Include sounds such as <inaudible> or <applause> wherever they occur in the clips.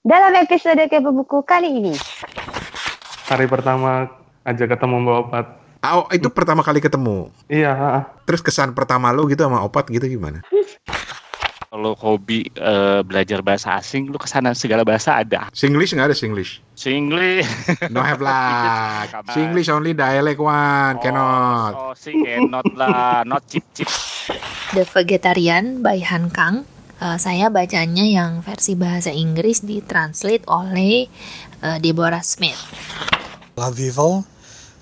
Dalam episode Kepo Buku kali ini. Hari pertama aja ketemu Mbak Opat. Oh, itu pertama kali ketemu. Iya, ah. Terus kesan pertama lo gitu sama Opat gitu gimana? Kalau hobi eh, belajar bahasa asing, lu ke sana segala bahasa ada. Singlish nggak ada Singlish? Singlish. <laughs> No have lah. Singlish only dialect one, cannot. Oh, sing cannot lah, not chip chip. The Vegetarian by Han Kang. Eh, saya bacanya yang versi bahasa Inggris ditranslate oleh eh, Deborah Smith. Love Evil,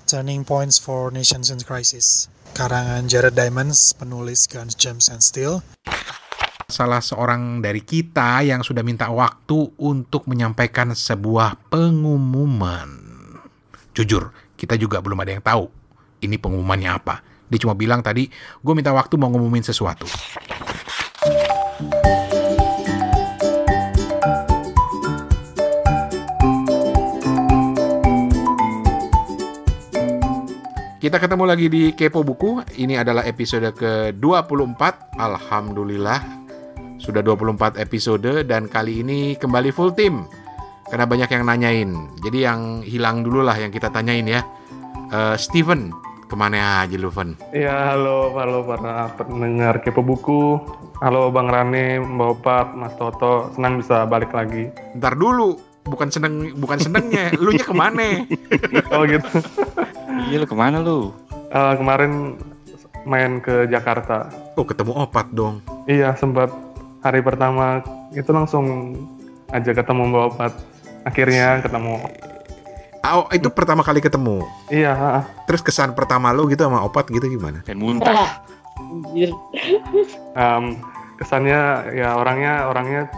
Turning Points for Nations in Crisis. Karangan Jared Diamonds, penulis Guns, Gems, and Steel. Salah seorang dari kita yang sudah minta waktu untuk menyampaikan sebuah pengumuman. Jujur, kita juga belum ada yang tahu ini pengumumannya apa. Dia cuma bilang tadi, gue minta waktu mau ngumumin sesuatu. Kita ketemu lagi di Kepo Buku. Ini adalah episode ke-24. Alhamdulillah. Sudah 24 episode dan kali ini kembali full tim. Karena banyak yang nanyain. Jadi yang hilang dulu lah yang kita tanyain ya. Eh, Steven, ke mana aja lu, Ven? Iya, halo, halo para pendengar Kepo Buku. Halo Bang Rane, Mbak Opat, Mas Toto. Senang bisa balik lagi. Ntar dulu, bukan seneng bukan senengnya, lu nya ke mana? <laughs> Oh gitu. Iya lu ke mana lu? Eh, kemarin main ke Jakarta. Oh, ketemu opat dong. Iya, sempat hari pertama itu langsung aja ketemu Mbak Opat. Akhirnya ketemu. Oh, itu pertama kali ketemu. Iya. Terus kesan pertama lu gitu sama opat gitu gimana? Pengen muntah. Em, kesannya ya orangnya orangnya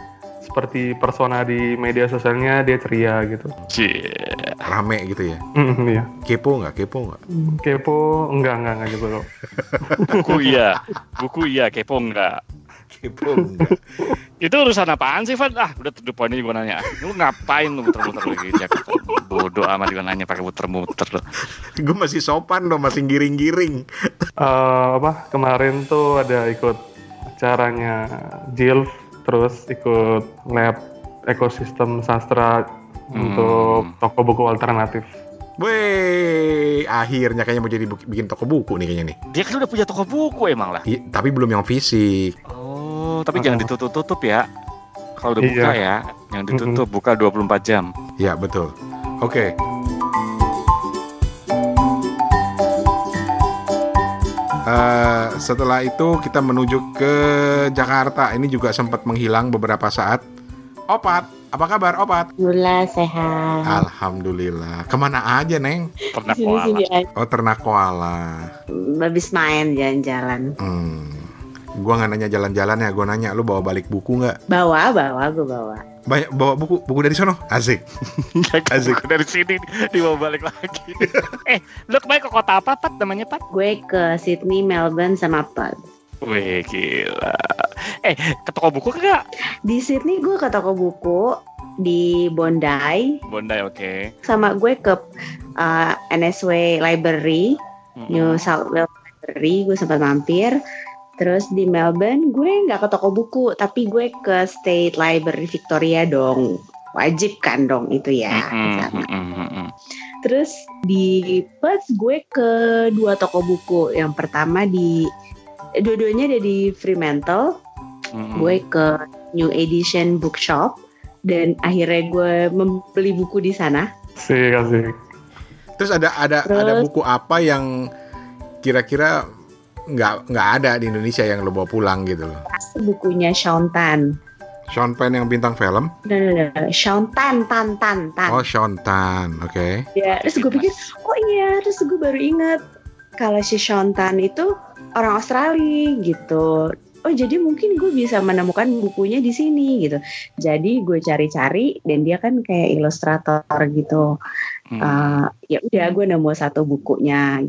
seperti persona di media sosialnya dia ceria gitu. Cie. Rame gitu ya. Mm, iya. Kepo nggak? Kepo nggak? Kepo enggak enggak enggak gitu loh. <laughs> Buku iya. Buku iya, kepo enggak. Kepo nggak? <laughs> Itu urusan apaan sih, Van? Ah, udah point aja gue nanya. Lu ngapain lu muter-muter lagi Jakarta? Bodoh amat gue nanya pakai muter-muter lu. Gue masih sopan dong, masih giring-giring. Eh, apa kemarin tuh ada ikut acaranya Jilf terus ikut lab ekosistem sastra untuk toko buku alternatif. Weh, akhirnya kayaknya mau jadi bu- bikin toko buku nih kayaknya nih. Dia kan udah punya toko buku emang lah. Iya, tapi belum yang fisik. Oh, tapi jangan ditutup-tutup ya. Kalau udah buka Iya. ya, yang ditutup buka 24 jam. Ya, betul. Oke. Eh, setelah itu kita menuju ke Jakarta. Ini juga sempat menghilang beberapa saat. Opat, apa kabar Opat? Alhamdulillah sehat. Alhamdulillah. Ke mana aja, Neng? Sini koala. sini aja. Oh, ternak koala. Habis main jalan-jalan. Hmm. Gua nggak nanya jalan-jalan ya, gua nanya lu bawa balik buku nggak? Bawa, bawa, gue bawa. Banyak bawa buku, buku dari sono. Asik. Asik. Buku dari sini dibawa balik lagi. eh, lu kemarin ke kota apa, Pat? Namanya, Pat? Gue ke Sydney, Melbourne, sama Perth. Wih, gila. Eh, ke toko buku kagak? Di Sydney gue ke toko buku di Bondi Bondi, oke. sama gue ke uh, NSW Library Mm-mm. New South Wales Library gue sempat mampir terus di Melbourne gue nggak ke toko buku tapi gue ke State Library Victoria dong. Wajib kan dong itu ya terus di Perth gue ke dua toko buku. Yang pertama di dua-duanya ada di Fremantle. Gue ke New Edition Bookshop. Dan akhirnya gue membeli buku di sana. Sih kasih. Terus ada ada Terus- ada buku apa yang kira-kira nggak nggak ada di Indonesia yang lo bawa pulang gitu loh? bukunya Sean Tan Sean Penn yang bintang film? no, no, no. Sean Tan Tan Tan Tan Oh, Sean Tan, oke. Ya, terus gue pikir, oh iya, terus gue baru inget kalau si Sean Tan itu orang Australia gitu. Oh jadi mungkin gue bisa menemukan bukunya di sini gitu. Jadi gue cari-cari dan dia kan kayak ilustrator gitu. Hmm. Uh, ya udah gue nemu satu bukunya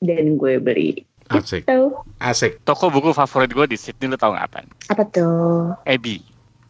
dan gue beli. Asik, Gitu. asik. Toko buku favorit gue di Sydney, lu tau nggak apa? Apa tuh? Abby.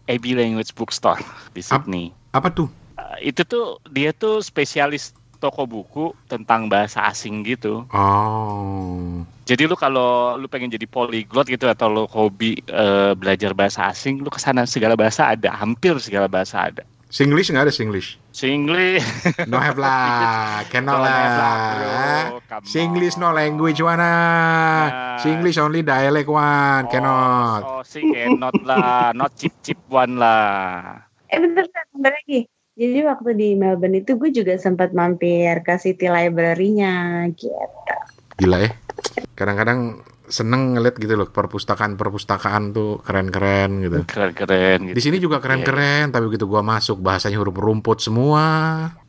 Abby Language Bookstore di Ap- Sydney. Apa tuh? Eh, itu tuh dia tuh spesialis toko buku tentang bahasa asing gitu. Oh, Jadi lu kalau lu pengen jadi polyglot gitu atau lu hobi eh, belajar bahasa asing, lu ke sana segala bahasa ada, hampir segala bahasa ada. Singlish nggak ada Singlish? Singlish. No have lah, <laughs> cannot lah. Come Singlish no language one ah. Nah. Singlish only dialect one, cannot. Oh, so sing cannot lah, not chip chip one lah. Eh bentar, bentar lagi. Jadi waktu di Melbourne itu gue juga sempat mampir ke City Library-nya gitu. Gila ya. Kadang-kadang seneng ngeliat gitu loh perpustakaan-perpustakaan tuh keren-keren gitu. Keren keren Di gitu. sini juga keren-keren, tapi begitu gua masuk bahasanya huruf rumput semua.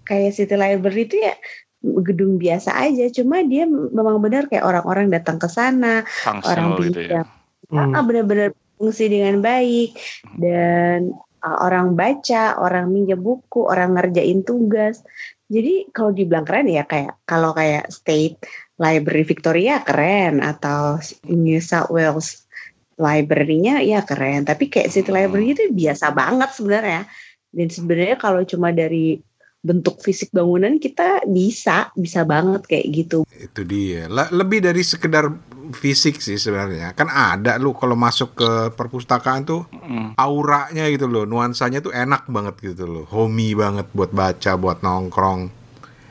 Kayak City Library itu ya gedung biasa aja, cuma dia memang benar kayak orang-orang datang ke sana, orang gitu ya. pinjam. Hmm. Ah, benar-benar fungsi dengan baik dan uh, orang baca, orang minjem buku, orang ngerjain tugas. Jadi kalau dibilang keren ya kayak kalau kayak State Library Victoria keren atau New South Wales Library-nya ya keren. Tapi kayak City Library itu biasa banget sebenarnya. Dan sebenarnya kalau cuma dari bentuk fisik bangunan kita bisa bisa banget kayak gitu. Itu dia. Le- lebih dari sekedar fisik sih sebenarnya. Kan ada lu kalau masuk ke perpustakaan tuh Mm. auranya gitu loh, nuansanya tuh enak banget gitu loh. Homey banget buat baca, buat nongkrong.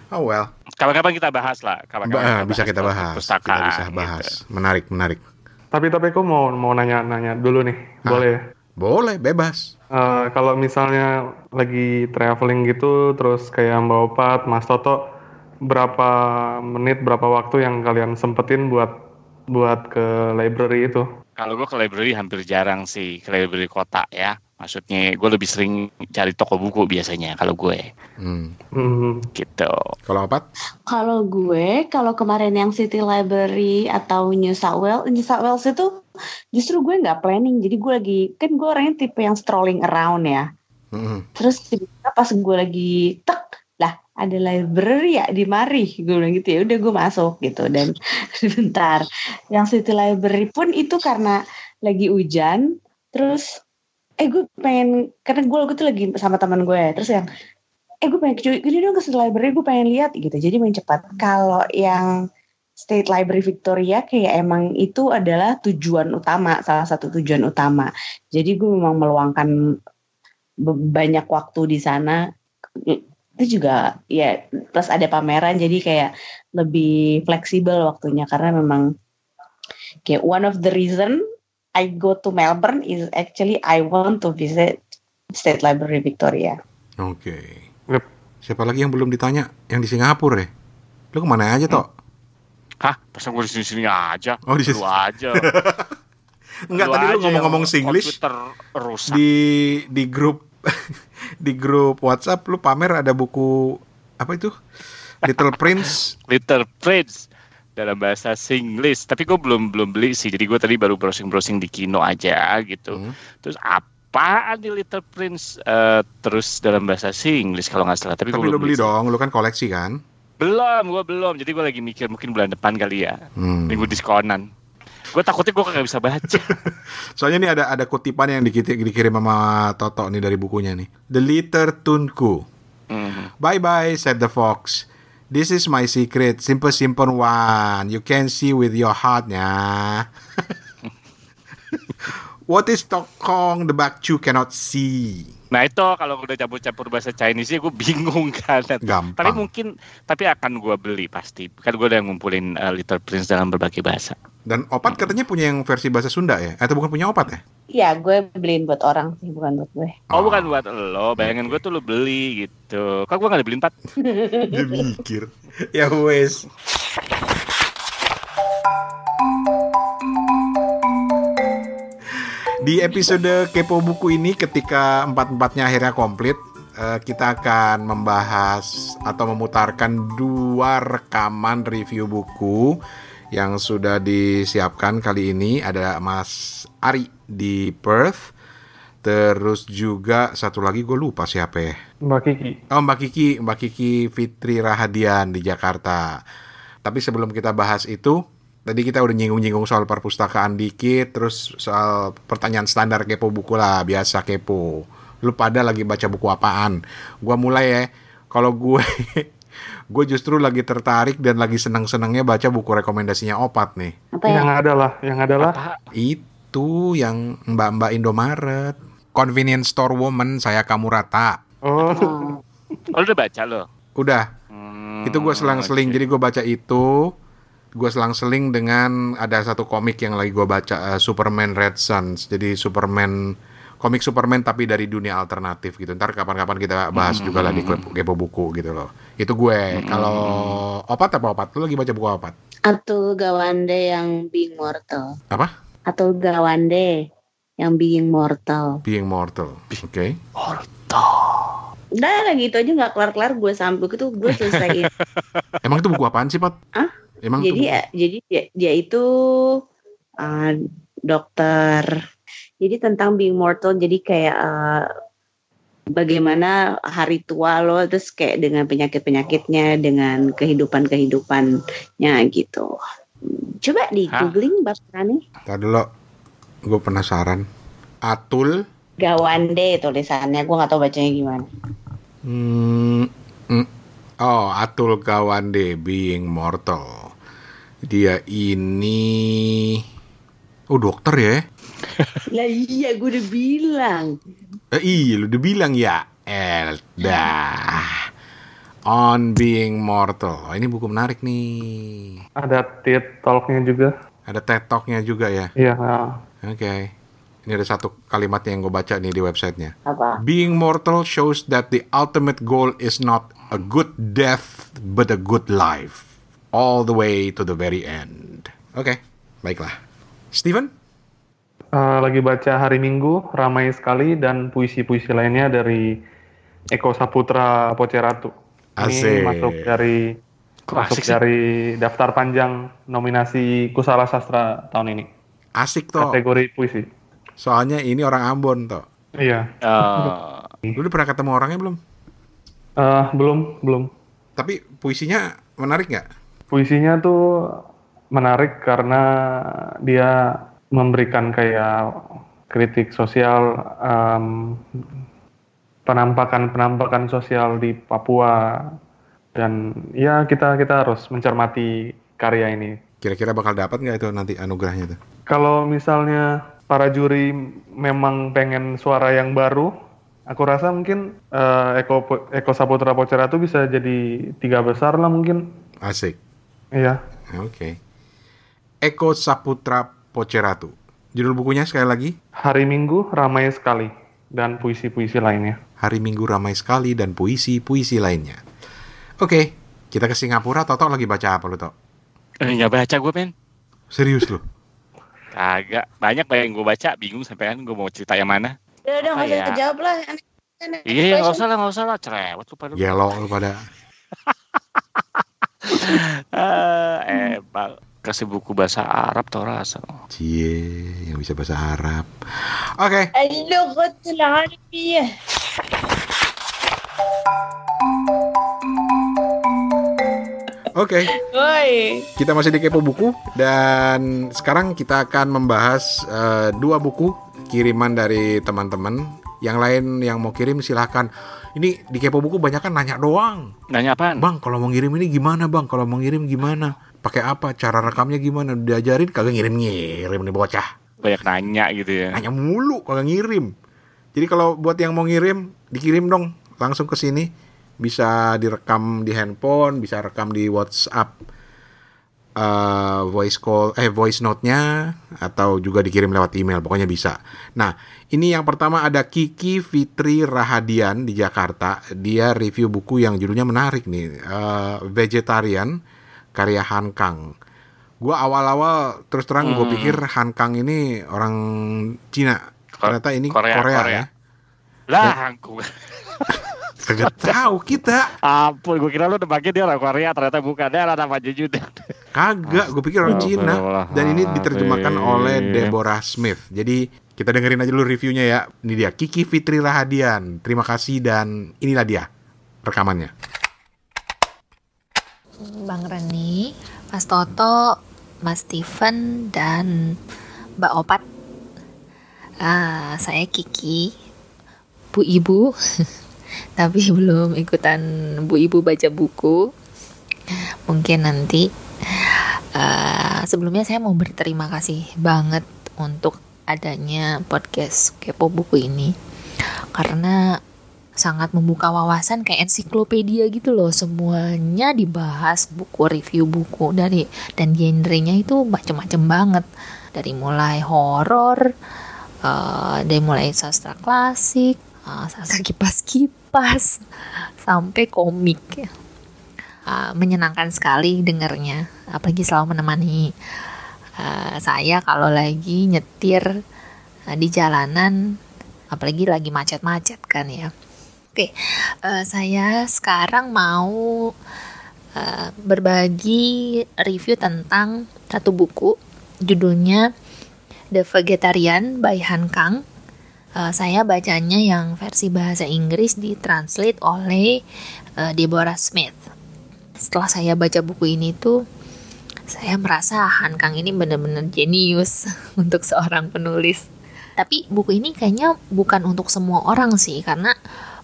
Oh well, Kapan-kapan kita bahas lah. Kapan-kapan bisa kita tentang bahas. Kita bisa gitu. bahas. Menarik, menarik. Tapi tapi aku mau mau nanya-nanya dulu nih, Ah. boleh ya? Boleh, bebas. Eh, kalau misalnya lagi traveling gitu, terus kayak Mbak Opat, Mas Toto, berapa menit, berapa waktu yang kalian sempetin buat buat ke library itu? Kalau gue ke library hampir jarang sih ke library kota ya. Maksudnya gue lebih sering cari toko buku biasanya kalau gue Hmm. Hmm, gitu. Kalau opat? Kalau gue, kalau kemarin yang City Library atau New South Wales, New South Wales itu justru gue nggak planning. Jadi gue lagi, kan gue orangnya tipe yang strolling around ya. Hmm. Terus tiba-tiba pas gue lagi tek, ada library ya di mari. Gue bilang gitu ya, udah gue masuk gitu. Dan <laughs> bentar, yang City Library pun itu karena lagi hujan. Terus, eh gue pengen, karena gue waktu itu lagi sama teman gue. Terus yang, eh gue pengen gini dong ke City Library gue pengen lihat gitu jadi main cepat kalau yang State Library Victoria kayak emang itu adalah tujuan utama salah satu tujuan utama jadi gue memang meluangkan banyak waktu di sana itu juga ya plus ada pameran jadi kayak lebih fleksibel waktunya karena memang kayak one of the reason I go to Melbourne is actually I want to visit State Library Victoria Oke. Yep. Siapa lagi yang belum ditanya? Yang di Singapura ya? Lu ke mana aja, Tok? Hah, pasang gue di sini-sini aja. Oh, di sini. Aja. <laughs> Enggak, tadi lu ngomong-ngomong Singlish Komputer rusak. di di grup <laughs> di grup WhatsApp lu pamer ada buku apa itu? Little Prince. <laughs> Little Prince dalam bahasa Singlish. Tapi gue belum belum beli sih. Jadi gue tadi baru browsing-browsing di Kino aja gitu. Hmm. Terus apaan di Little Prince eh, terus dalam bahasa Singlish kalau nggak salah. Tapi, Tapi gue lu belum beli sih. dong, lu kan koleksi kan? Belum, gue belum. Jadi gue lagi mikir mungkin bulan depan kali ya. Hmm. Minggu diskonan. Gue takutnya gue kagak bisa baca. <laughs> Soalnya nih ada ada kutipan yang dikit- dikirim sama Toto nih dari bukunya nih. The Litter Tunku. Mhm. Bye bye, said the fox. This is my secret, simple simple one. You can see with your heart, ya. <laughs> What is Tokong the Bakchu cannot see? Nah itu kalau udah campur-campur bahasa Chinese gue bingung <laughs> kan. Gampang. Tapi mungkin, tapi akan gue beli pasti. Kan gue udah ngumpulin eh, Little Prince dalam berbagai bahasa. Dan Opat katanya punya yang versi bahasa Sunda ya? Atau bukan punya Opat ya? Iya, gue beliin buat orang sih, bukan buat gue. Oh, bukan buat lo, bayangan gue tuh lo beli gitu. Kok gue gak dibeliin empat? <laughs> Dia mikir. ya wes. Di episode Kepo Buku ini ketika empat-empatnya akhirnya komplit, eh, kita akan membahas atau memutarkan dua rekaman review buku yang sudah disiapkan kali ini. Ada Mas Ari di Perth, terus juga satu lagi gue lupa siapa ya. Mbak Kiki. Oh Mbak Kiki, Mbak Kiki Fitri Rahadian di Jakarta. Tapi sebelum kita bahas itu, tadi kita udah nyinggung-nyinggung soal perpustakaan dikit, terus soal pertanyaan standar kepo buku lah, biasa kepo. Lu pada lagi baca buku apaan? Gua mulai ya. Kalau gue <laughs> gue justru lagi tertarik dan lagi senang-senangnya baca buku rekomendasinya Opat nih. Apa ya? Yang ada lah, yang ada lah. Apa? Itu yang Mbak-mbak Indomaret. Convenience Store Woman saya kamu rata. Oh, Oh. Oh, udah baca lo? Udah, Hmm, itu gue selang-seling. oke. Jadi gue baca itu, gue selang-seling dengan ada satu komik yang lagi gue baca, eh, Superman Red Suns. Jadi Superman, komik Superman tapi dari dunia alternatif gitu. Ntar kapan-kapan kita bahas juga lah di kepo, kepo buku gitu loh. Itu gue. Kalau opat apa opat? Lu lagi baca buku opat? Atul Gawande yang Being Mortal. Apa? Atul Gawande yang Being Mortal. Being Mortal. Oke. Udah lagi itu aja nggak kelar-kelar gue sampai itu gue selesaiin. <laughs> Emang itu buku apaan sih, Pat? Hah? Emang jadi ya, jadi dia, dia itu uh, dokter. Jadi tentang being mortal. Jadi kayak uh, bagaimana hari tua lo terus kayak dengan penyakit-penyakitnya, dengan kehidupan-kehidupannya gitu. Coba di googling Bapak Tadi dulu, gue penasaran. Atul Gawande tulisannya. Gue nggak tahu bacanya gimana. Hmm, mm. oh, Atul Gawande Being Mortal. Dia ini Oh, dokter ya? <laughs> Lah iya, gue udah bilang. Eh, iya, lu udah bilang ya. Elda. On Being Mortal. Oh, ini buku menarik nih. ada TED Talk-nya juga. Ada TED Talk-nya juga ya. Iya. Oke. Ini ada satu kalimat yang gue baca nih di websitenya. Apa? Being mortal shows that the ultimate goal is not a good death, but a good life. All the way to the very end. Oke, baiklah. Steven? Eh, lagi baca Hari Minggu, ramai sekali, dan puisi-puisi lainnya dari Eko Saputra Poceratu. Asik. Ini masuk dari Kok masuk sih? dari daftar panjang nominasi Kusala Sastra tahun ini. Asik toh. Kategori puisi. Soalnya ini orang Ambon toh. Iya. Eh, Lu udah pernah ketemu orangnya belum? Eh, belum, belum. Tapi puisinya menarik nggak? Puisinya tuh menarik karena dia memberikan kayak kritik sosial, em, penampakan-penampakan sosial di Papua dan ya kita kita harus mencermati karya ini. Kira-kira bakal dapat nggak itu nanti anugerahnya tuh? Kalau misalnya para juri memang pengen suara yang baru, aku rasa mungkin eh, Eko Eko Saputra Poceratu bisa jadi tiga besar lah mungkin. Asik. Iya. Oke. Eko Saputra Poceratu. Judul bukunya sekali lagi? Hari Minggu ramai sekali dan puisi-puisi lainnya. Hari Minggu ramai sekali dan puisi-puisi lainnya. Oke, kita ke Singapura. Toto lagi baca apa lu, Tok? eh, nggak baca gue men. Serius lu? <laughs> Kagak. Banyak yang gue baca, bingung sampai kan gue mau cerita yang mana. Udah, udah, nggak usah Apa ya? kejawab lah. Iya, iya, nggak usah lah, nggak usah lah. Cerewet lu pada. Gelo lu pada. <laughs> eh, Pak, kasih buku bahasa Arab tau rasa. Cie, yang bisa bahasa Arab. Oke. Okay. Oke. Okay. Kita masih di kepo buku dan sekarang kita akan membahas uh, dua buku kiriman dari teman-teman. Yang lain yang mau kirim silahkan ini di Kepo Buku banyak kan nanya doang. Nanya apaan? Bang, kalau mau ngirim ini gimana bang? Kalau mau ngirim gimana? Pakai apa? Cara rekamnya gimana? Diajarin kagak ngirim-ngirim nih bocah. Banyak nanya gitu ya. Nanya mulu kagak ngirim. Jadi kalau buat yang mau ngirim, dikirim dong langsung ke sini. Bisa direkam di handphone, bisa rekam di WhatsApp eh, voice call eh voice note-nya atau juga dikirim lewat email, pokoknya bisa. Nah, ini yang pertama ada Kiki Fitri Rahadian di Jakarta. Dia review buku yang judulnya menarik nih, eh, Vegetarian karya Han Kang. Gua awal-awal terus terang gue Hmm. pikir Han Kang ini orang Cina. Ternyata ini Korea, Korea, Korea. ya. Lah, aku <laughs> Kagak tahu kita. ampun, gue kira lu nebaknya dia orang Korea, ternyata bukan. Dia ada nama juga. Kagak, gue pikir orang Cina. Dan ini diterjemahkan oleh Deborah Smith. Jadi kita dengerin aja dulu reviewnya ya. Ini dia Kiki Fitri Rahadian. Terima kasih dan inilah dia rekamannya. Bang Reni, Mas Toto, Mas Steven, dan Mbak Opat. Ah, saya Kiki, Bu Ibu, <laughs> tapi <laughs> belum ikutan Bu Ibu baca buku. Mungkin nanti. Ah, sebelumnya saya mau berterima kasih banget untuk adanya podcast Kepo Buku ini. Karena sangat membuka wawasan kayak ensiklopedia gitu loh semuanya dibahas buku review buku dari dan genrenya itu macam-macam banget dari mulai horor uh, dari mulai sastra klasik uh, sastra kipas-kipas sampai komik ya. Uh, menyenangkan sekali dengarnya apalagi selalu menemani uh, saya kalau lagi nyetir uh, di jalanan apalagi lagi macet-macet kan ya Oke, uh, saya sekarang mau uh, berbagi review tentang satu buku, judulnya The Vegetarian by Han Kang. Uh, saya bacanya yang versi bahasa Inggris ditranslate oleh uh, Deborah Smith. Setelah saya baca buku ini tuh, saya merasa Han Kang ini benar-benar jenius <laughs> untuk seorang penulis. Tapi buku ini kayaknya bukan untuk semua orang sih, karena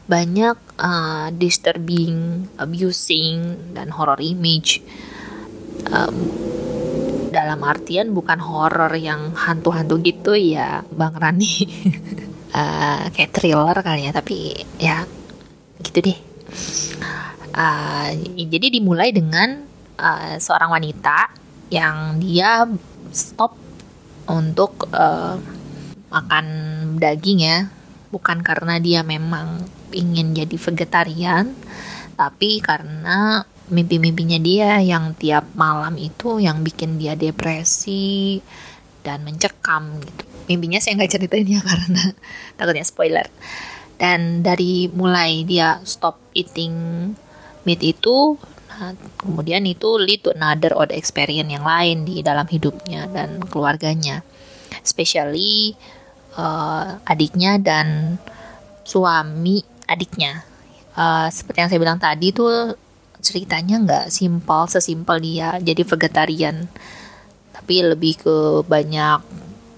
banyak uh, disturbing, abusing, dan horror image. Um, dalam artian bukan horror yang hantu-hantu gitu ya, Bang Rani. <laughs> uh, kayak thriller kali ya, tapi ya gitu deh. Uh, jadi dimulai dengan uh, seorang wanita yang dia stop untuk uh, makan daging ya, bukan karena dia memang ingin jadi vegetarian, tapi karena mimpi-mimpinya dia yang tiap malam itu yang bikin dia depresi dan mencekam gitu. Mimpinya saya nggak ceritain ya <laughs> karena takutnya spoiler. Dan dari mulai dia stop eating meat itu, nah, kemudian itu lead to another odd experience yang lain di dalam hidupnya dan keluarganya. Especially uh, adiknya dan suami adiknya. Uh, seperti yang saya bilang tadi tuh ceritanya nggak simpel sesimpel dia jadi vegetarian, tapi lebih ke banyak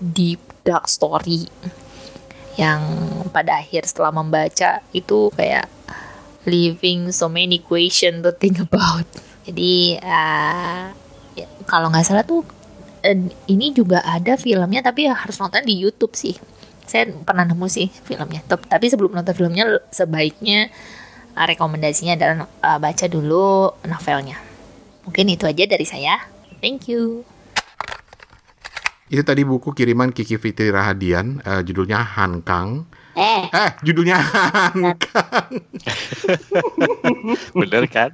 deep dark story yang pada akhir setelah membaca itu kayak living so many question to think about. Jadi uh, ya, kalau nggak salah tuh uh, ini juga ada filmnya tapi harus nonton di YouTube sih. Saya pernah nemu sih filmnya. Tapi sebelum nonton filmnya sebaiknya uh, rekomendasinya adalah uh, baca dulu novelnya. Mungkin itu aja dari saya. Thank you itu tadi buku kiriman Kiki Fitri Rahadian uh, judulnya Han Kang. Eh. Eh judulnya Han Kang. <laughs> Bener kan?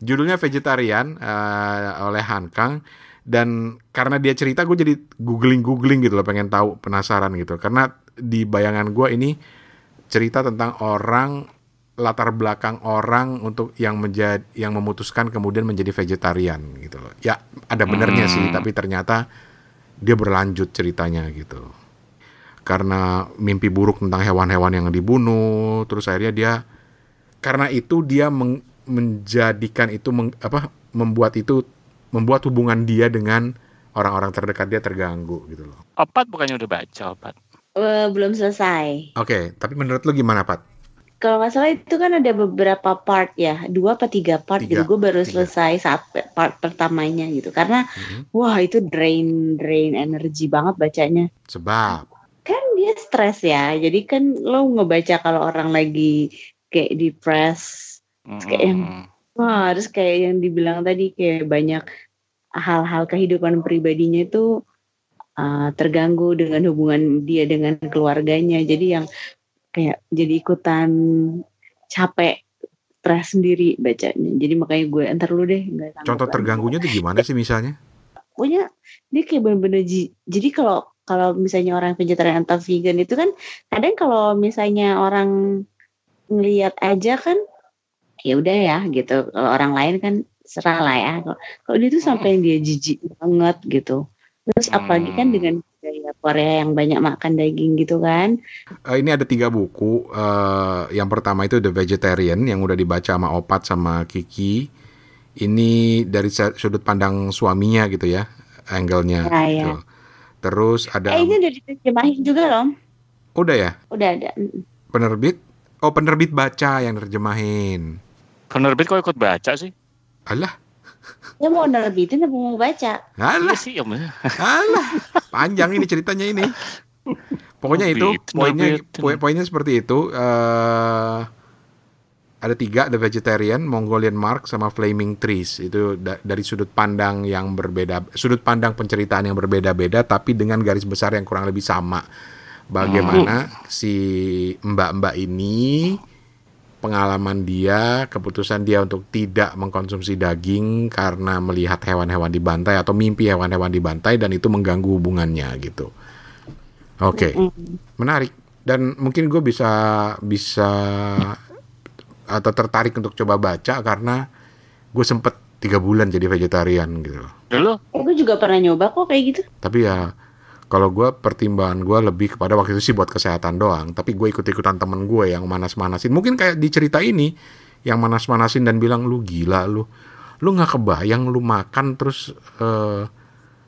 Judulnya vegetarian uh, oleh Han Kang. Dan karena dia cerita gue jadi googling googling gitu loh pengen tahu penasaran gitu. Karena di bayangan gue ini cerita tentang orang latar belakang orang untuk yang menjadi yang memutuskan kemudian menjadi vegetarian gitu loh. Ya ada benernya hmm. sih tapi ternyata dia berlanjut ceritanya gitu karena mimpi buruk tentang hewan-hewan yang dibunuh terus akhirnya dia karena itu dia meng, menjadikan itu meng, apa membuat itu membuat hubungan dia dengan orang-orang terdekat dia terganggu gitu loh. Opat bukannya udah baca opat? Uh, belum selesai. Oke, okay, tapi menurut lu gimana Pat? Kalau nggak salah itu kan ada beberapa part ya, dua apa tiga part tiga, gitu. Gue baru tiga. selesai saat part pertamanya gitu, karena mm-hmm. wah itu drain drain energi banget bacanya. Sebab kan dia stres ya, jadi kan lo ngebaca kalau orang lagi kayak depres, mm-hmm. kayak yang wah harus kayak yang dibilang tadi kayak banyak hal-hal kehidupan pribadinya itu uh, terganggu dengan hubungan dia dengan keluarganya jadi yang kayak jadi ikutan capek stres sendiri bacanya. Jadi makanya gue entar lu deh contoh terganggunya tuh gimana sih misalnya? Punya dia kayak bener-bener jadi kalau kalau misalnya orang vegetarian atau vegan itu kan kadang kalau misalnya orang ngelihat aja kan ya udah ya gitu. Kalau orang lain kan serah lah ya. Kalau dia tuh sampai yang dia jijik banget gitu. Terus apalagi kan hmm. dengan budaya Korea yang banyak makan daging gitu kan? Uh, ini ada tiga buku. Uh, yang pertama itu The Vegetarian yang udah dibaca sama Opat sama Kiki. Ini dari sudut pandang suaminya gitu ya angle-nya ya, gitu. ya. terus ada eh, ini udah diterjemahin juga loh. Udah ya? Udah ada penerbit? Oh penerbit baca yang terjemahin. Penerbit kok ikut baca sih? Alah. Ya mau nerbitin apa mau baca? Alah. Iya sih, ya. Alah. Panjang ini ceritanya ini. Pokoknya Oh, itu poinnya poinnya seperti itu. eh ada tiga, The Vegetarian, Mongolian Mark, sama Flaming Trees. Itu da- dari sudut pandang yang berbeda, sudut pandang penceritaan yang berbeda-beda, tapi dengan garis besar yang kurang lebih sama. Bagaimana si mbak-mbak ini pengalaman dia, keputusan dia untuk tidak mengkonsumsi daging karena melihat hewan-hewan dibantai atau mimpi hewan-hewan dibantai dan itu mengganggu hubungannya gitu. Oke, menarik dan mungkin gue bisa bisa atau tertarik untuk coba baca karena gue sempet tiga bulan jadi vegetarian gitu. Dulu Eh, gue juga pernah nyoba kok kayak gitu. Tapi ya kalau gue pertimbangan gue lebih kepada waktu itu sih buat kesehatan doang. Tapi gue ikut-ikutan temen gue yang manas-manasin. Mungkin kayak di cerita ini yang manas-manasin dan bilang lu gila lu, lu nggak kebayang lu makan terus eh,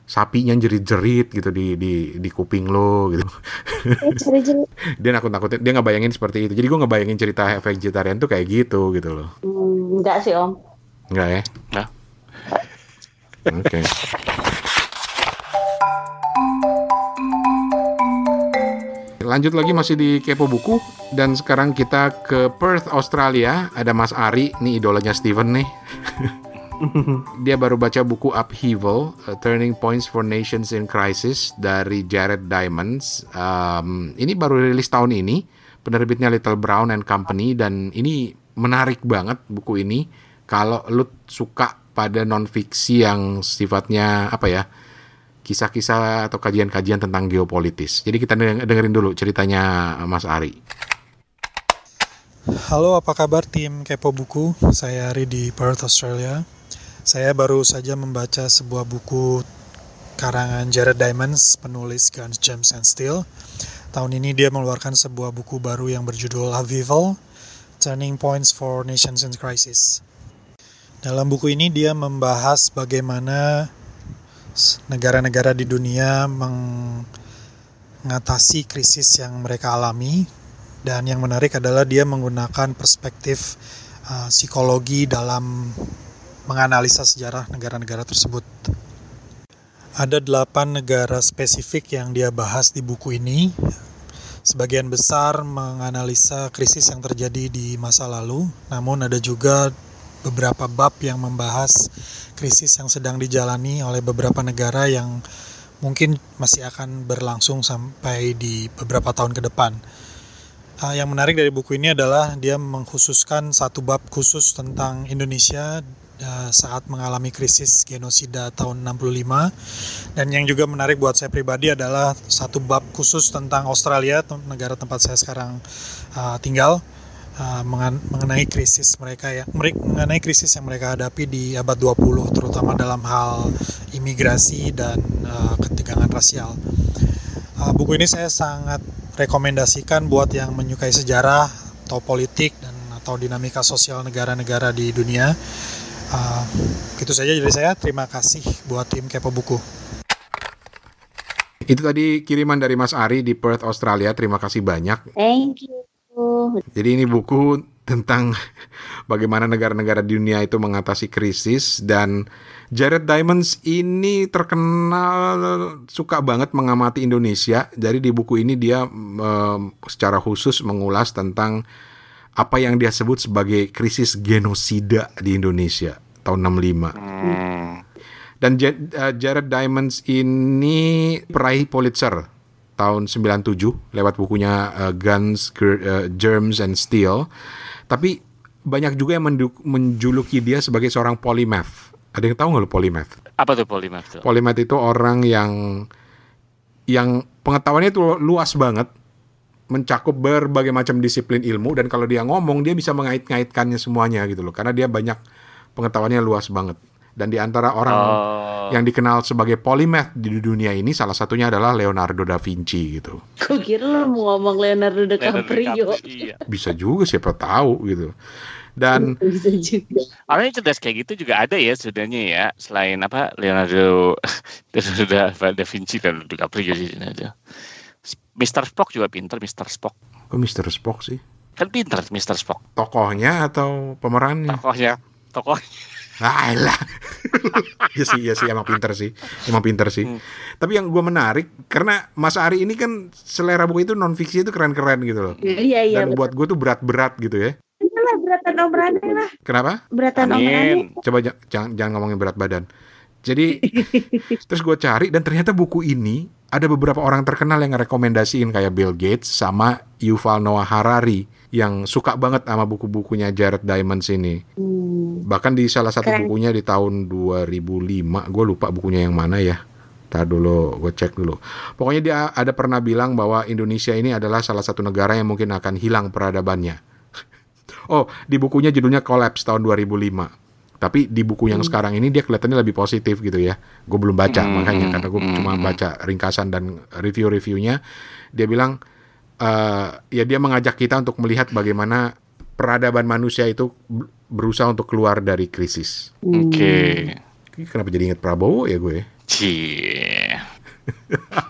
sapinya jerit-jerit gitu di di di kuping lo gitu. <laughs> Jelas. dia nakut-nakutin, dia nggak bayangin seperti itu. Jadi gue nggak bayangin cerita vegetarian tuh kayak gitu gitu loh. Hmm, enggak sih om. Enggak ya? Nggak. Oke. Lanjut lagi masih di Kepo Buku dan sekarang kita ke Perth, Australia. Ada Mas Ari, nih idolanya Steven nih. <laughs> Dia baru baca buku Upheaval, uh, Turning Points for Nations in Crisis dari Jared Diamonds. Um, ini baru rilis tahun ini, penerbitnya Little Brown and Company dan ini menarik banget buku ini kalau lu suka pada non fiksi yang sifatnya apa ya kisah-kisah atau kajian-kajian tentang geopolitis. Jadi kita deng- dengerin dulu ceritanya Mas Ari. Halo, apa kabar tim Kepo Buku? Saya Ari di Perth, Australia. Saya baru saja membaca sebuah buku karangan Jared Diamonds, penulis Guns, Gems, and Steel. Tahun ini dia mengeluarkan sebuah buku baru yang berjudul Upheaval, Turning Points for Nations in Crisis. Dalam buku ini dia membahas bagaimana negara-negara di dunia mengatasi krisis yang mereka alami dan yang menarik adalah dia menggunakan perspektif uh, psikologi dalam menganalisa sejarah negara-negara tersebut. Ada delapan negara spesifik yang dia bahas di buku ini. Sebagian besar menganalisa krisis yang terjadi di masa lalu, namun ada juga beberapa bab yang membahas krisis yang sedang dijalani oleh beberapa negara yang mungkin masih akan berlangsung sampai di beberapa tahun ke depan. Ah, yang menarik dari buku ini adalah dia mengkhususkan satu bab khusus tentang Indonesia ah, saat mengalami krisis genosida tahun 65 dan yang juga menarik buat saya pribadi adalah satu bab khusus tentang Australia negara tempat saya sekarang ah, tinggal mengan- mengenai krisis mereka yang mereka mengenai krisis yang mereka hadapi di abad 20 terutama dalam hal imigrasi dan ah, ketegangan rasial. Uh, buku ini saya sangat rekomendasikan buat yang menyukai sejarah atau politik dan atau dinamika sosial negara-negara di dunia. Uh, itu saja dari saya. Terima kasih buat tim Kepo Buku. Itu tadi kiriman dari Mas Ari di Perth, Australia. Terima kasih banyak. Thank you. Jadi ini buku tentang <laughs> bagaimana negara-negara di dunia itu mengatasi krisis dan Jared Diamonds ini terkenal suka banget mengamati Indonesia. Jadi di buku ini dia em, secara khusus mengulas tentang apa yang dia sebut sebagai krisis genosida di Indonesia tahun 65. Hmm. Dan uh, Jared Diamonds ini peraih Pulitzer tahun 97 lewat bukunya uh, Guns, Gr- uh, Germs and Steel. Tapi banyak juga yang menjuluki dia sebagai seorang polymath. Ada yang tahu nggak lo polymath? Apa tuh polymath tuh? Polymath itu orang yang yang pengetahuannya itu luas banget, mencakup berbagai macam disiplin ilmu dan kalau dia ngomong dia bisa mengait-ngaitkannya semuanya gitu loh. Karena dia banyak pengetahuannya luas banget. Dan di antara orang Oh. yang dikenal sebagai polymath di dunia ini salah satunya adalah Leonardo da Vinci gitu. Gue kira lo mau ngomong Leonardo DiCaprio. Iya. Bisa juga siapa tahu gitu. Dan <laughs> Bisa juga. Orang yang cerdas kayak gitu juga ada ya sebenarnya ya. Selain apa Leonardo <laughs> da, da Vinci dan DiCaprio sih ada. Mr. Spock juga pinter Mr. Spock. kok Mr. Spock sih? Kan pinter Mr. Spock. Tokohnya atau pemerannya? Tokohnya tokoh <laughs> Alah. Iya sih, iya sih, emang pinter sih, emang pinter sih. Hmm. Tapi yang gue menarik karena Mas Ari ini kan selera buku itu non fiksi itu keren-keren gitu loh. Iya iya. Dan buat gue tuh berat-berat gitu ya. betul lah beratan Om Rane lah. Kenapa? Beratan Om Rane. Coba jangan, jangan ngomongin berat badan. Jadi <laughs> terus gue cari dan ternyata buku ini ada beberapa orang terkenal yang rekomendasiin kayak Bill Gates sama Yuval Noah Harari yang suka banget sama buku-bukunya Jared Diamonds ini. Hmm. Bahkan di salah satu Keren. bukunya di tahun 2005, gue lupa bukunya yang mana ya. Tar dulu, gue cek dulu. Pokoknya dia ada pernah bilang bahwa Indonesia ini adalah salah satu negara yang mungkin akan hilang peradabannya. <laughs> oh, di bukunya judulnya Collapse tahun 2005. Tapi di buku yang sekarang ini dia kelihatannya lebih positif gitu ya. Gue belum baca Hmm, makanya karena gue hmm, cuma hmm. baca ringkasan dan review-reviewnya. Dia bilang eh, ya dia mengajak kita untuk melihat bagaimana peradaban manusia itu ber- berusaha untuk keluar dari krisis. Oke. Ini Kenapa jadi inget Prabowo ya gue? Cie. <laughs>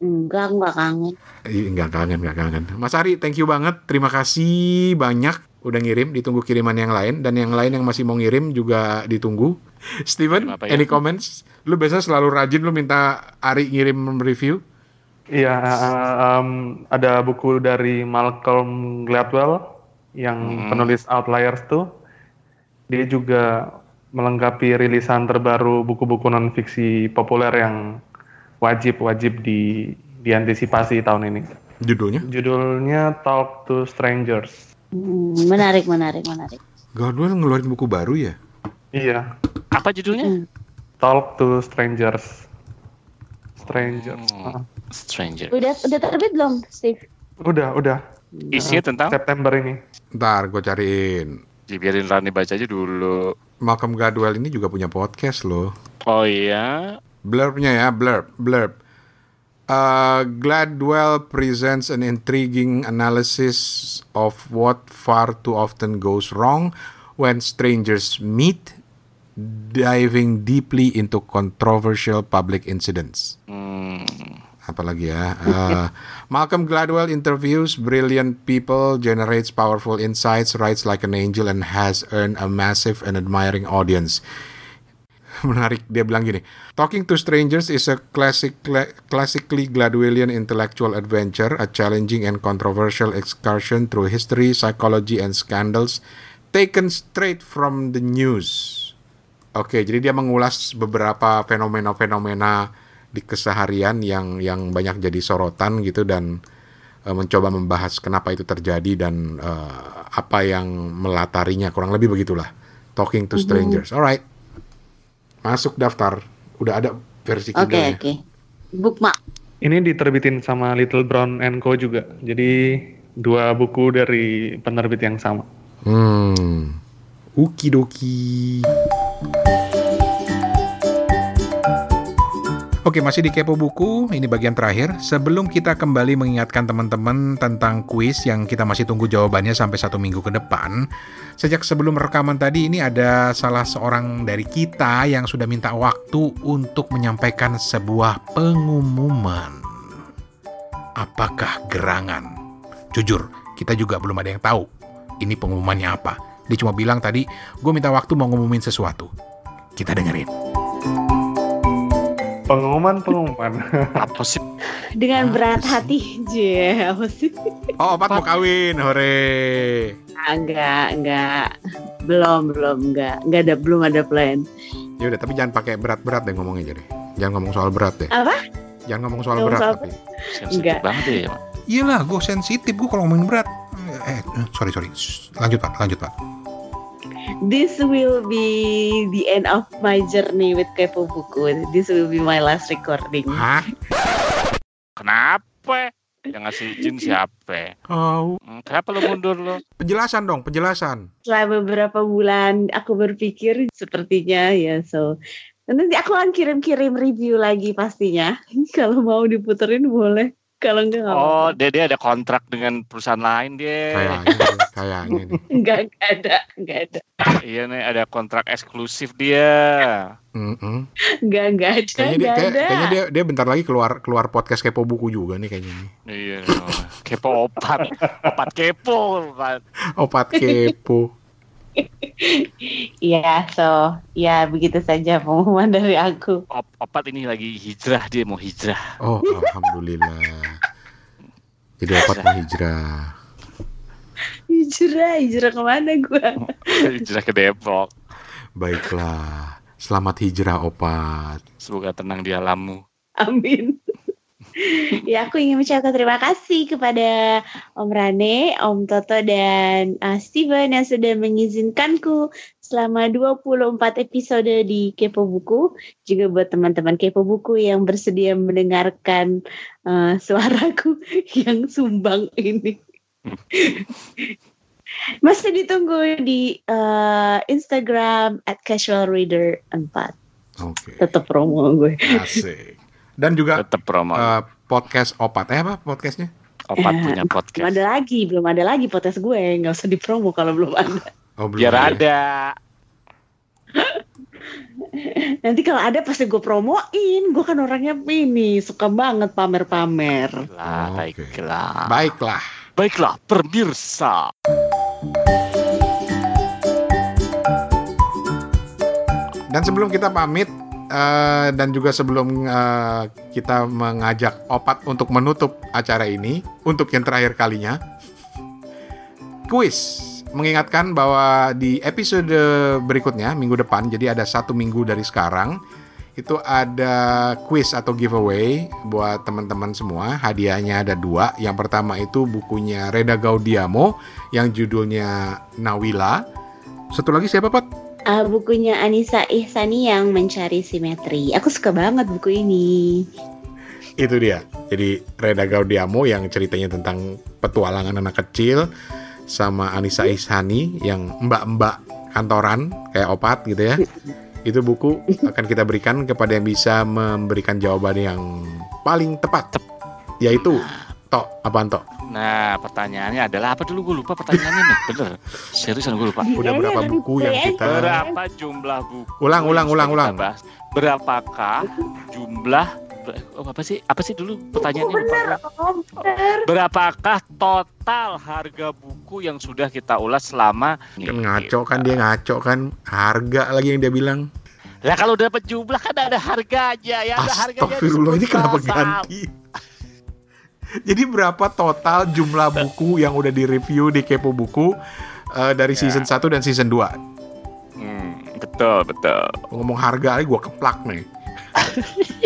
Enggak, enggak kangen. Enggak kangen, enggak kangen. Mas Ari, thank you banget. Terima kasih banyak udah ngirim. Ditunggu kiriman yang lain. Dan yang lain yang masih mau ngirim juga ditunggu. Steven, Apa ya? any comments? Lu biasa selalu rajin lu minta Ari ngirim review. Iya, em, ada buku dari Malcolm Gladwell yang Hmm. penulis Outliers tuh. Dia juga melengkapi rilisan terbaru buku-buku non fiksi populer yang wajib-wajib di diantisipasi tahun ini. Judulnya? Judulnya Talk to Strangers. Hmm, menarik, menarik, menarik. Gladwell ngeluarin buku baru ya? Iya, Apa judulnya? Hmm. Talk to Strangers. Strangers. Hmm. Stranger. Udah udah terbit belum, Steve? Udah, udah. Isinya tentang September ini. Ntar gue cariin. dibiarin Rani baca aja dulu. Malcolm Gladwell ini juga punya podcast loh. Oh iya. Blurbnya ya, blurb, blurb. Uh, Gladwell presents an intriguing analysis of what far too often goes wrong when strangers meet, diving deeply into controversial public incidents. Hmm. Apalagi ya, uh, Malcolm Gladwell interviews brilliant people, generates powerful insights, writes like an angel, and has earned a massive and admiring audience. <laughs> Menarik, dia bilang gini, Talking to Strangers is a classic, classically Gladwellian intellectual adventure, a challenging and controversial excursion through history, psychology, and scandals, taken straight from the news. Oke, jadi dia mengulas beberapa fenomena-fenomena di keseharian yang yang banyak jadi sorotan gitu dan eh, mencoba membahas kenapa itu terjadi dan eh, apa yang melatarinya kurang lebih begitulah. Talking to strangers. Alright. Masuk daftar. Udah ada versi Oke, Kindle-nya. oke. Bookmark. Ini diterbitin sama Little Brown and Co juga. Jadi dua buku dari penerbit yang sama. Hmm. Ukidoki. Oke, masih di Kepo Buku. Ini bagian terakhir. Sebelum kita kembali mengingatkan teman-teman tentang kuis yang kita masih tunggu jawabannya sampai satu minggu ke depan. Sejak sebelum rekaman tadi, ini ada salah seorang dari kita yang sudah minta waktu untuk menyampaikan sebuah pengumuman. Apakah gerangan? Jujur, kita juga belum ada yang tahu ini pengumumannya apa. Dia cuma bilang tadi, gue minta waktu mau ngumumin sesuatu. Kita dengerin. Pengumuman, pengumuman. Apa sih? Dengan berat hati. Je, apa sih? Oh, opat mau kawin, hore. Ah, Enggak, enggak. Belum, belum, enggak. Enggak ada, belum ada plan. Ya udah, tapi jangan pakai berat-berat deh ngomongnya jadi. Jangan ngomong soal berat deh. Apa? Jangan ngomong soal Ngomong berat soal- tapi. Sensitif Enggak. banget ya. Iyalah, gue sensitif gue kalau ngomongin berat. Eh, eh, sorry sorry. Lanjut pak, lanjut pak. This will be the end of my journey with Kepo Buku. This will be my last recording. Hah? Kenapa? Yang ngasih izin siapa? Oh, Kenapa lo mundur lo? penjelasan dong, penjelasan. Setelah beberapa bulan aku berpikir sepertinya ya so nanti aku akan kirim-kirim review lagi pastinya. <laughs> Kalau mau diputerin boleh. Kalau enggak nggak Oh, dia dia ada kontrak dengan perusahaan lain dia. Kayaknya, kayaknya nih. <laughs> enggak enggak ada, enggak ada. Iya nih ada kontrak eksklusif dia. Mm-mm. Enggak enggak ada, Kayaknya dia, kayak- ada. kayaknya dia, dia bentar lagi keluar keluar podcast kepo buku juga nih kayaknya nih. Iya. Kepo opat. <laughs> Opat kepo. Opat. Opat kepo. <laughs> Iya, so ya begitu saja pengumuman <laughs> dari aku. Op opat ini lagi hijrah dia mau hijrah. Oh, alhamdulillah. Jadi opat mau hijrah. Hijrah, hijrah ke mana gua? <laughs> hijrah ke Depok. Baiklah. Selamat hijrah opat. Semoga tenang di alammu. Amin. Ya aku ingin mengucapkan terima kasih kepada Om Rane, Om Toto dan uh, Steven yang sudah mengizinkanku selama 24 episode di Kepo Buku. Juga buat teman-teman Kepo Buku yang bersedia mendengarkan uh, suaraku <laughs> yang sumbang ini. <laughs> Masih ditunggu di uh, Instagram at casual reader 4. Oke. Tetap promo gue. Asik. Dan juga Tetap promo. eh, podcast opat. Eh apa podcastnya? opat eh, punya Belum podcast. ada lagi, belum ada lagi podcast gue. Nggak usah dipromo kalau belum ada. Oh, belum Biar ya? ada. <laughs> Nanti kalau ada pasti gue promoin. Gue kan orangnya ini suka banget pamer-pamer. Lah, Oke. baiklah. Baiklah. Baiklah, pemirsa. Dan sebelum kita pamit eh, dan juga sebelum eh, kita mengajak Opat untuk menutup acara ini untuk yang terakhir kalinya, kuis mengingatkan bahwa di episode berikutnya minggu depan, jadi ada satu minggu dari sekarang itu ada quiz atau giveaway buat teman-teman semua. Hadiahnya ada dua. Yang pertama itu bukunya Reda Gaudiamo yang judulnya Nawila. Satu lagi siapa Pat? Ah, bukunya Anissa Ihsani yang mencari simetri. Aku suka banget buku ini. Itu dia. Jadi Reda Gaudiamo yang ceritanya tentang petualangan anak kecil sama Anissa Ishani yang mbak-mbak kantoran kayak opat gitu ya. <laughs> Itu buku akan kita berikan kepada yang bisa memberikan jawaban yang paling tepat. Yaitu Tok, apaan Tok? Nah, pertanyaannya adalah apa dulu? Gue lupa pertanyaannya nih. Bener. Seriusan gue lupa. Udah Iya, berapa iya, buku yang kita Berapa jumlah buku? Ulang, ulang, ulang, ulang. bahas? Berapakah jumlah oh, apa sih? Apa sih dulu pertanyaannya? lupa bener. Bener. Berapakah total harga buku yang sudah kita ulas selama kan ngaco kan dia ngaco kan harga lagi yang dia bilang Lah kalau dapat jumlah kan ada harganya ya, ada harganya. Astagfirullah ini kenapa sama. ganti <laughs> jadi berapa total jumlah buku yang udah direview di Kepo Buku eh, dari Ya. season 1 dan season 2 Hmm, betul, betul. ngomong harga aja gue keplak nih <laughs>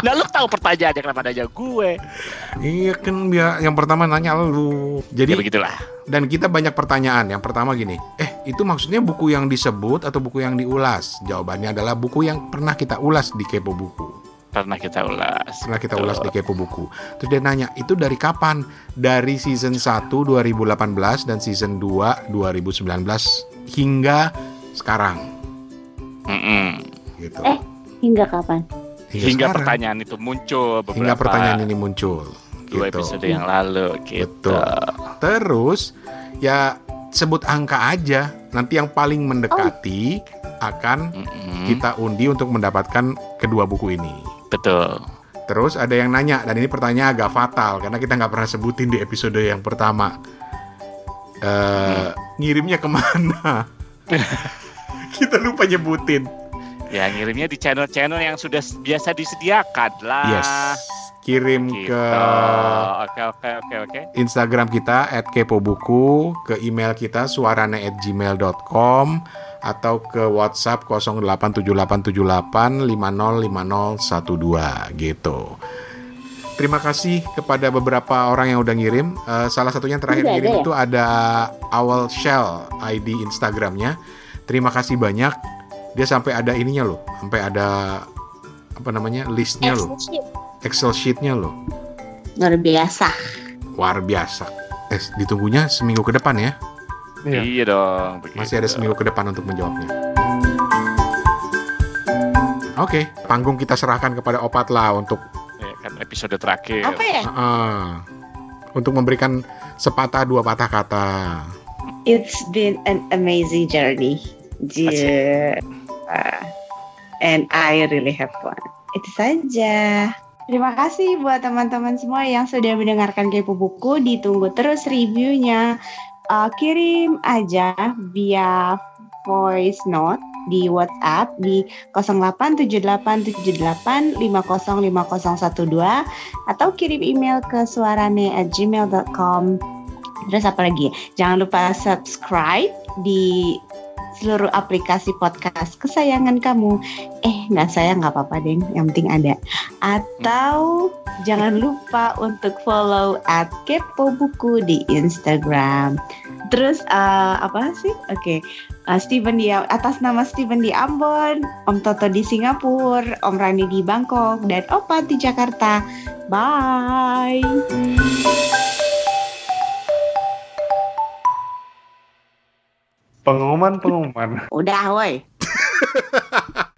Nah, lu tahu pertanyaannya kenapa nanya gue? iya kan biar yang pertama nanya lu Ya jadi begitulah. dan kita banyak pertanyaan yang pertama gini eh itu maksudnya buku yang disebut atau buku yang diulas jawabannya adalah buku yang pernah kita ulas di Kepo Buku Pernah kita ulas. pernah kita Betul. ulas di Kepo Buku. Terus dia nanya, itu dari kapan? Dari season 1 2018 dan season 2 2019 hingga sekarang Mm-mm. gitu. Eh, Hingga kapan? Hingga sekarang. pertanyaan itu muncul beberapa hingga pertanyaan ini muncul. dua gitu. episode yang lalu gitu. Betul. Terus ya sebut angka aja. Nanti yang paling mendekati akan Mm-mm. kita undi untuk mendapatkan kedua buku ini. Betul. Terus ada yang nanya dan ini pertanyaan agak fatal karena kita nggak pernah sebutin di episode yang pertama. Eh, ngirimnya ke mana? <laughs> kita lupa nyebutin. Ya ngirimnya di channel-channel yang sudah biasa disediakan lah. Yes, kirim Gitu. ke Oke oke oke oke. Instagram kita @kepobuku, ke email kita suarane@gmail.com atau ke WhatsApp 087878505012 gitu. Terima kasih kepada beberapa orang yang udah ngirim. Eh, salah satunya yang terakhir ada ngirim ya? itu ada Awal Shell ID Instagramnya. Terima kasih banyak. Dia sampai ada ininya loh, sampai ada apa namanya listnya loh, Excel sheetnya loh. Luar biasa. Luar biasa. Eh, ditunggunya seminggu ke depan ya. Iya. Iya dong. Masih ada begitu. seminggu ke depan untuk menjawabnya. Oke, panggung kita serahkan kepada Opat lah untuk Ya, kan episode terakhir. Apa ya? ah, untuk memberikan sepatah dua patah kata. It's been an amazing journey. Yeah. And I really have fun. Itu saja. Terima kasih buat teman-teman semua yang sudah mendengarkan Kepo Buku. Ditunggu terus reviewnya. Uh, kirim aja via voice note di WhatsApp di 087878505012 atau kirim email ke suarane@gmail.com. Terus apa lagi? Jangan lupa subscribe di seluruh aplikasi podcast kesayangan kamu. Eh, nggak sayang nggak apa-apa deh, yang penting ada. Atau jangan lupa untuk follow at Kepo Buku di Instagram. Terus eh, apa sih? Oke, Eh, Steven di atas nama Steven di Ambon, Om Toto di Singapura, Om Rani di Bangkok, dan Opa di Jakarta. Bye. Pengumuman pengumuman. Udah, woi. <laughs>